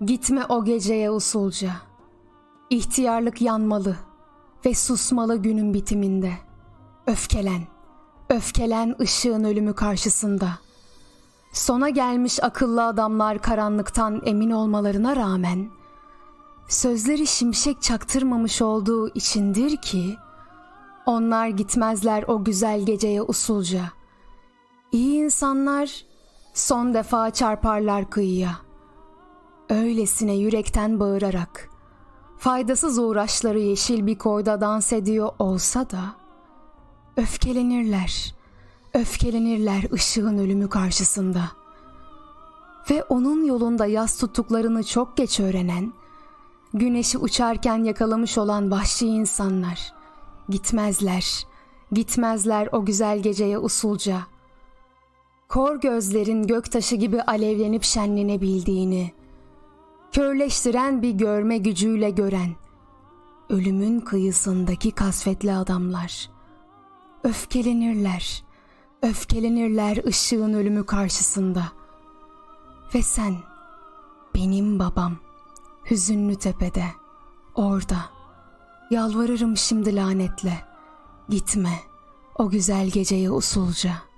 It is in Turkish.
Gitme o geceye usulca. İhtiyarlık yanmalı ve susmalı günün bitiminde. Öfkelen, öfkelen ışığın ölümü karşısında. Sona gelmiş akıllı adamlar karanlıktan emin olmalarına rağmen, sözleri şimşek çaktırmamış olduğu içindir ki, onlar gitmezler o güzel geceye usulca. İyi insanlar son defa çarparlar kıyıya. Öylesine yürekten bağırarak, faydasız uğraşları yeşil bir koyda dans ediyor olsa da, öfkelenirler, öfkelenirler ışığın ölümü karşısında. Ve onun yolunda yas tuttuklarını çok geç öğrenen, güneşi uçarken yakalamış olan vahşi insanlar, gitmezler, gitmezler o güzel geceye usulca. Kor gözlerin göktaşı gibi alevlenip şenlenebildiğini, körleştiren bir görme gücüyle gören, ölümün kıyısındaki kasvetli adamlar, öfkelenirler, öfkelenirler ışığın ölümü karşısında. Ve sen, benim babam, hüzünlü tepede, orada, yalvarırım şimdi lanetle, gitme o güzel geceye usulca.''